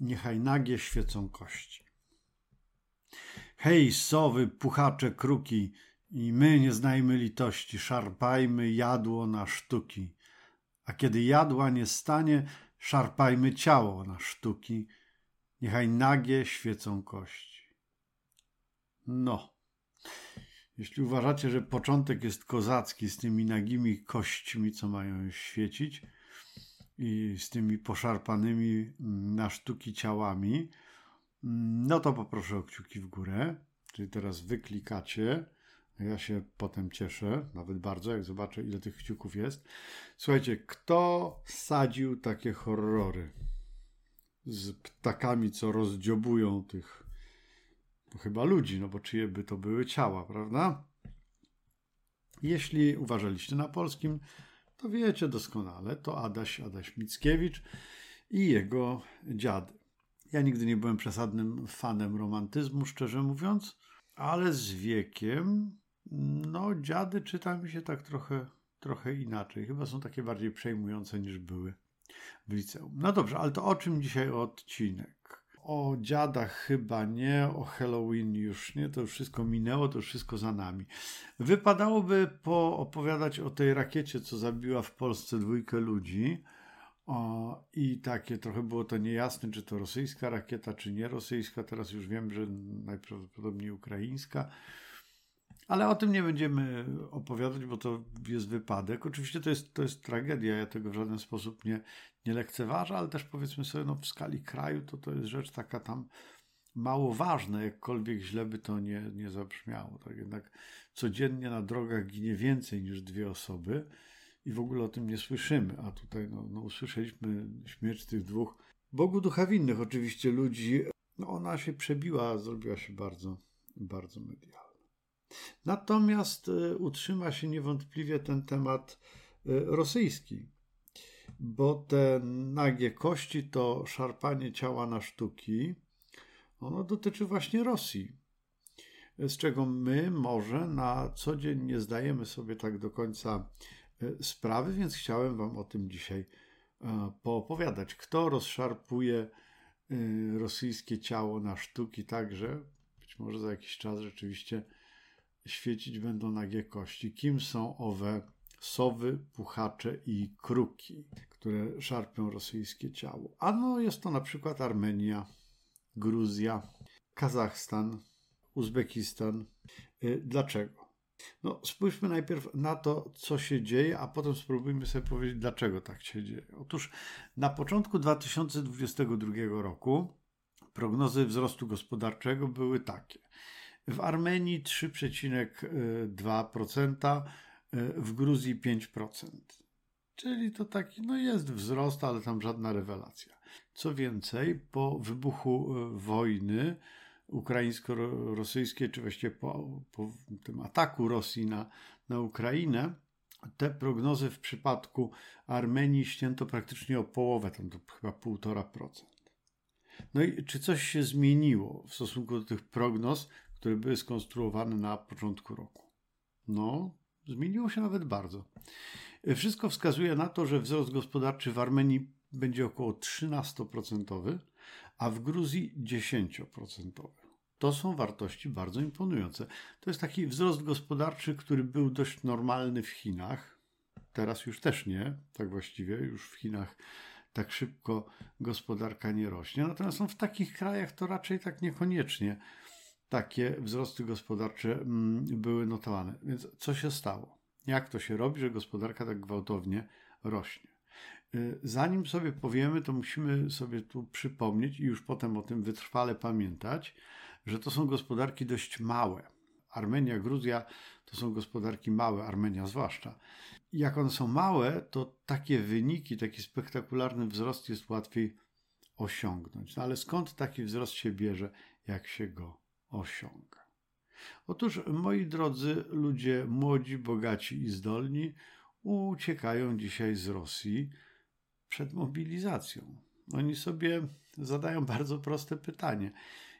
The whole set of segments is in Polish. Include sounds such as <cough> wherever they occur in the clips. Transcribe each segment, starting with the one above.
niechaj nagie świecą kości. Hej, sowy, puchacze, kruki, i my nie znajmy litości, szarpajmy jadło na sztuki. A kiedy jadła nie stanie, szarpajmy ciało na sztuki, niechaj nagie świecą kości. No, jeśli uważacie, że początek jest kozacki z tymi nagimi kośćmi, co mają świecić, i z tymi poszarpanymi na sztuki ciałami, no to poproszę o kciuki w górę. Czyli teraz wyklikacie. Ja się potem cieszę, nawet bardzo, jak zobaczę, ile tych kciuków jest. Słuchajcie, kto sadził takie horrory z ptakami, co rozdziobują tych no chyba ludzi, no bo czyje by to były ciała, prawda? Jeśli uważaliście na polskim, to wiecie doskonale, to Adaś, Adaś Mickiewicz i jego dziady. Ja nigdy nie byłem przesadnym fanem romantyzmu, szczerze mówiąc, ale z wiekiem, no, dziady czyta mi się tak trochę, trochę inaczej. Chyba są takie bardziej przejmujące niż były w liceum. No dobrze, ale to o czym dzisiaj odcinek? O dziadach chyba nie, o Halloween już nie, to już wszystko minęło, to już wszystko za nami. Wypadałoby poopowiadać o tej rakiecie, co zabiła w Polsce dwójkę ludzi. O, I takie trochę było to niejasne, czy to rosyjska rakieta, czy nie rosyjska. Teraz już wiem, że najprawdopodobniej ukraińska. Ale o tym nie będziemy opowiadać, bo to jest wypadek. Oczywiście to jest, to jest tragedia, ja tego w żaden sposób nie, nie lekceważę, ale też powiedzmy sobie, no w skali kraju to to jest rzecz taka tam mało ważna, jakkolwiek źle by to nie, nie zabrzmiało. Tak jednak codziennie na drogach ginie więcej niż dwie osoby i w ogóle o tym nie słyszymy, a tutaj no, no usłyszeliśmy śmierć tych dwóch Bogu ducha winnych oczywiście ludzi. No ona się przebiła, zrobiła się bardzo, bardzo medialna. Natomiast e, utrzyma się niewątpliwie ten temat e, rosyjski, bo te nagie kości, to szarpanie ciała na sztuki, ono dotyczy właśnie Rosji, z czego my może na co dzień nie zdajemy sobie tak do końca e, sprawy, więc chciałem Wam o tym dzisiaj poopowiadać. Kto rozszarpuje rosyjskie ciało na sztuki, także być może za jakiś czas rzeczywiście świecić będą nagie kości. Kim są owe sowy, puchacze i kruki, które szarpią rosyjskie ciało? Ano jest to na przykład Armenia, Gruzja, Kazachstan, Uzbekistan. Y, dlaczego? No, spójrzmy najpierw na to, co się dzieje, a potem spróbujmy sobie powiedzieć, dlaczego tak się dzieje. Otóż na początku 2022 roku prognozy wzrostu gospodarczego były takie. W Armenii 3,2%, e, w Gruzji 5%. Czyli to taki, no jest wzrost, ale tam żadna rewelacja. Co więcej, po wybuchu e, wojny ukraińsko-rosyjskiej, czy właściwie po, po tym ataku Rosji na, na Ukrainę, te prognozy w przypadku Armenii ścięto praktycznie o połowę, tam to chyba 1,5%. No i czy coś się zmieniło w stosunku do tych prognoz, które były skonstruowane na początku roku. No, zmieniło się nawet bardzo. Wszystko wskazuje na to, że wzrost gospodarczy w Armenii będzie około 13%, a w Gruzji 10%. To są wartości bardzo imponujące. To jest taki wzrost gospodarczy, który był dość normalny w Chinach. Teraz już też nie, tak właściwie, już w Chinach tak szybko gospodarka nie rośnie. Natomiast w takich krajach to raczej tak niekoniecznie takie wzrosty gospodarcze mm, były notowane. Więc co się stało? Jak to się robi, że gospodarka tak gwałtownie rośnie? Y, zanim sobie powiemy, to musimy sobie tu przypomnieć i już potem o tym wytrwale pamiętać, że to są gospodarki dość małe. Armenia, Gruzja to są gospodarki małe, Armenia zwłaszcza. Jak one są małe, to takie wyniki, taki spektakularny wzrost jest łatwiej osiągnąć. No ale skąd taki wzrost się bierze, jak się go osiąga. Otóż, moi drodzy ludzie, młodzi, bogaci i zdolni, uciekają dzisiaj z Rosji przed mobilizacją. Oni sobie zadają <laughs> bardzo proste pytanie.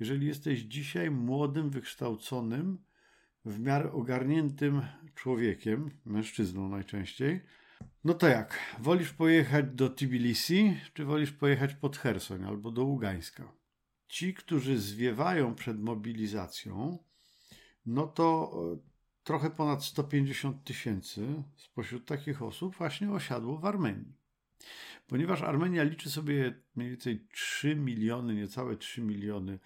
Jeżeli jesteś dzisiaj młodym, wykształconym, w miarę ogarniętym człowiekiem, mężczyzną najczęściej, No to jak? Wolisz pojechać do Tbilisi, czy wolisz pojechać pod Hersoń albo do Ługańska? Ci, którzy zwiewają przed mobilizacją, no to e, trochę ponad 150 tysięcy spośród takich osób właśnie osiadło w Armenii. Ponieważ Armenia liczy sobie mniej więcej 3 miliony, niecałe 3 miliony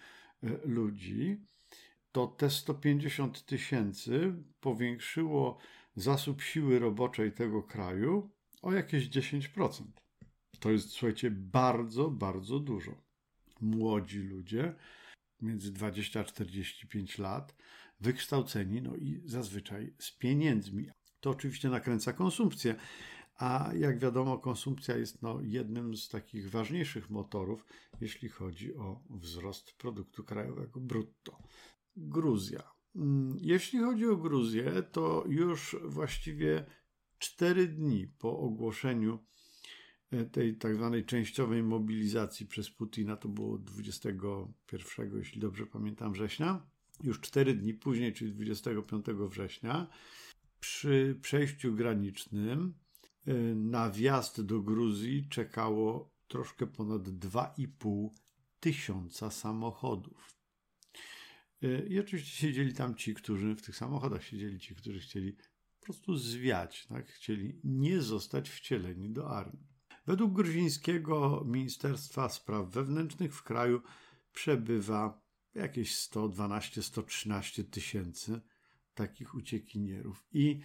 e, ludzi, to te 150 tysięcy powiększyło zasób siły roboczej tego kraju o jakieś 10%. To jest, słuchajcie, bardzo, bardzo dużo. Młodzi ludzie, między 20 a 45 lat, wykształceni, no i zazwyczaj z pieniędzmi. To oczywiście nakręca konsumpcję, a jak wiadomo, konsumpcja jest no, jednym z takich ważniejszych motorów, jeśli chodzi o wzrost produktu krajowego brutto. Gruzja. Mm, jeśli chodzi o Gruzję, to już właściwie cztery dni po ogłoszeniu tej tak zwanej częściowej mobilizacji przez Putina, to było 21, jeśli dobrze pamiętam, września, już cztery dni później, czyli 25 września, przy przejściu granicznym e, na wjazd do Gruzji czekało troszkę ponad 2,5 tysiąca samochodów. E, I oczywiście siedzieli tam ci, którzy w tych samochodach siedzieli ci, którzy chcieli po prostu zwiać, tak? chcieli nie zostać wcieleni do armii. Według gruzińskiego Ministerstwa Spraw Wewnętrznych w kraju przebywa jakieś 112-113 tysięcy takich uciekinierów i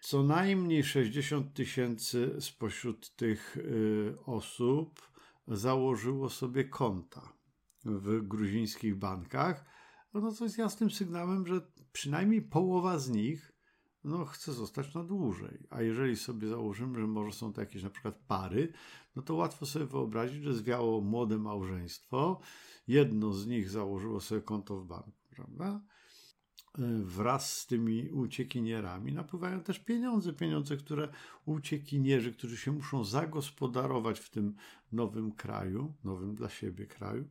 co najmniej 60 tysięcy spośród tych y, osób założyło sobie konta w gruzińskich bankach, no to jest jasnym sygnałem, że przynajmniej połowa z nich no, chce zostać na dłużej. A jeżeli sobie założymy, że może są to jakieś na przykład pary, no to łatwo sobie wyobrazić, że zwiało młode małżeństwo, jedno z nich założyło sobie konto w banku, prawda? Wraz z tymi uciekinierami napływają też pieniądze, pieniądze, które uciekinierzy, którzy się muszą zagospodarować w tym nowym kraju, nowym dla siebie kraju,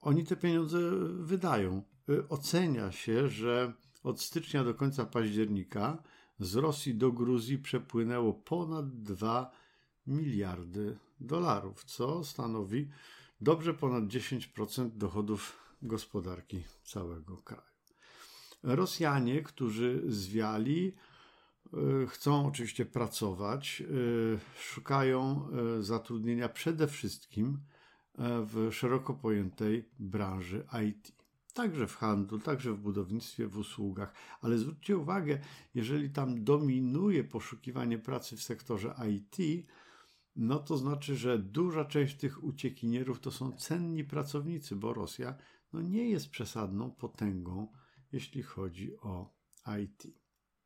oni te pieniądze wydają. Ocenia się, że od stycznia do końca października z Rosji do Gruzji przepłynęło ponad 2 miliardy dolarów, co stanowi dobrze ponad 10% dochodów gospodarki całego kraju. Rosjanie, którzy zwiali, e, chcą oczywiście pracować, e, szukają e, zatrudnienia przede wszystkim w szeroko pojętej branży IT także w handlu, także w budownictwie, w usługach, ale zwróćcie uwagę, jeżeli tam dominuje poszukiwanie pracy w sektorze IT, no to znaczy, że duża część tych uciekinierów to są cenni pracownicy, bo Rosja no nie jest przesadną potęgą, jeśli chodzi o IT.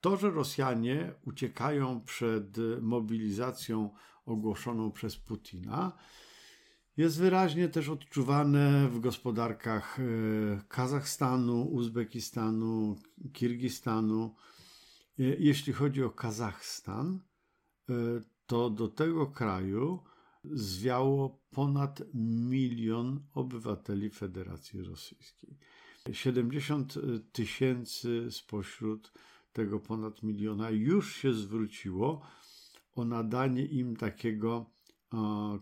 To, że Rosjanie uciekają przed mobilizacją ogłoszoną przez Putina, jest wyraźnie też odczuwane w gospodarkach e, Kazachstanu, Uzbekistanu, Kirgistanu. E, jeśli chodzi o Kazachstan, e, to do tego kraju zwiało ponad milion obywateli Federacji Rosyjskiej. 70 tysięcy spośród tego ponad miliona już się zwróciło o nadanie im takiego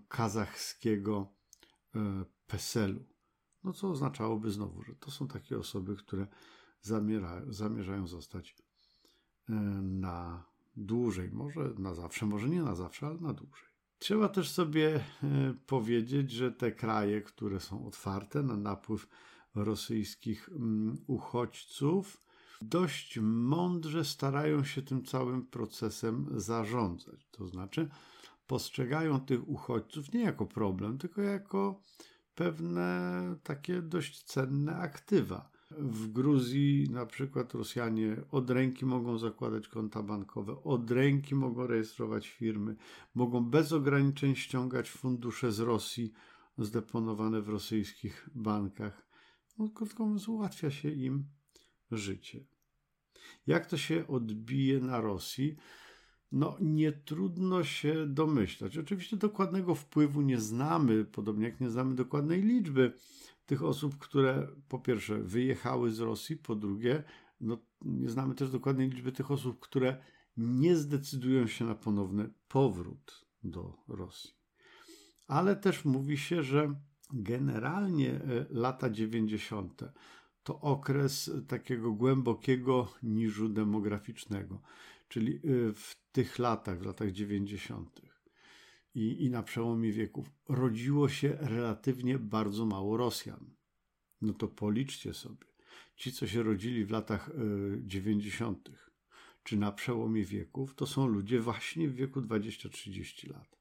kazachskiego e, PESEL-u. No co oznaczałoby znowu, że to są takie osoby, które zamierzają, zamierzają zostać e, na dłużej, może na zawsze, może nie na zawsze, ale na dłużej. Trzeba też sobie e, powiedzieć, że te kraje, które są otwarte na napływ rosyjskich uchodźców, dość mądrze starają się tym całym procesem zarządzać. To znaczy, postrzegają tych uchodźców nie jako problem, tylko jako pewne takie dość cenne aktywa. W Gruzji na przykład Rosjanie od ręki mogą zakładać konta bankowe, od ręki mogą rejestrować firmy, mogą bez ograniczeń ściągać fundusze z Rosji zdeponowane w rosyjskich bankach. No, krótko mówiąc, ułatwia się im życie. Jak to się odbije na Rosji? No nie trudno się domyślać. Oczywiście dokładnego wpływu nie znamy, podobnie jak nie znamy dokładnej liczby tych osób, które po pierwsze wyjechały z Rosji, po drugie, no, nie znamy też dokładnej liczby tych osób, które nie zdecydują się na ponowny powrót do Rosji. Ale też mówi się, że generalnie e, lata 90. to okres takiego głębokiego niżu demograficznego, czyli e, w tych latach, w latach 90. I, i na przełomie wieków rodziło się relatywnie bardzo mało Rosjan. No to policzcie sobie. Ci, co się rodzili w latach 90., e, czy na przełomie wieków, to są ludzie właśnie w wieku 20-30 lat.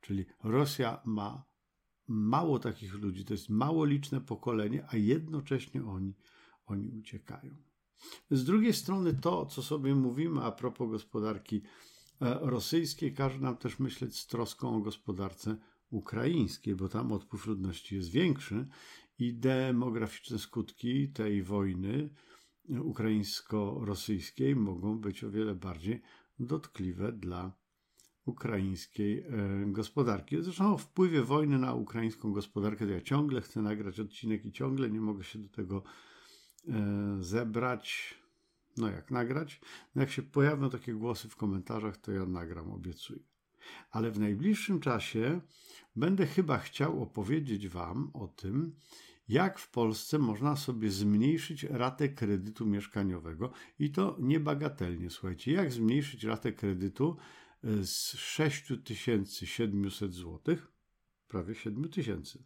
Czyli Rosja ma mało takich ludzi, to jest mało liczne pokolenie, a jednocześnie oni, oni uciekają. Z drugiej strony to, co sobie mówimy a propos gospodarki e, rosyjskiej, każe nam też myśleć z troską o gospodarce ukraińskiej, bo tam odpływ ludności jest większy i demograficzne skutki tej wojny ukraińsko-rosyjskiej mogą być o wiele bardziej dotkliwe dla ukraińskiej e, gospodarki. Zresztą o wpływie wojny na ukraińską gospodarkę to ja ciągle chcę nagrać odcinek i ciągle nie mogę się do tego e, zebrać. No jak nagrać? No jak się pojawią takie głosy w komentarzach, to ja nagram, obiecuję. Ale w najbliższym czasie będę chyba chciał opowiedzieć Wam o tym, jak w Polsce można sobie zmniejszyć ratę kredytu mieszkaniowego i to niebagatelnie. Słuchajcie, jak zmniejszyć ratę kredytu e, z 6700 zł, prawie 7000,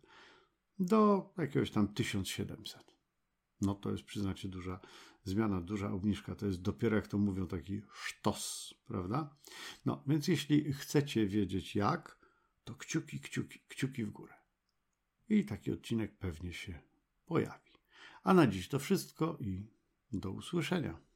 do jakiegoś tam 1700. No to jest, przyznacie, duża zmiana, duża obniżka. To jest dopiero, jak to mówią, taki sztos, prawda? No, więc jeśli chcecie wiedzieć jak, to kciuki, kciuki, kciuki w górę. I taki odcinek pewnie się pojawi. A na dziś to wszystko i do usłyszenia.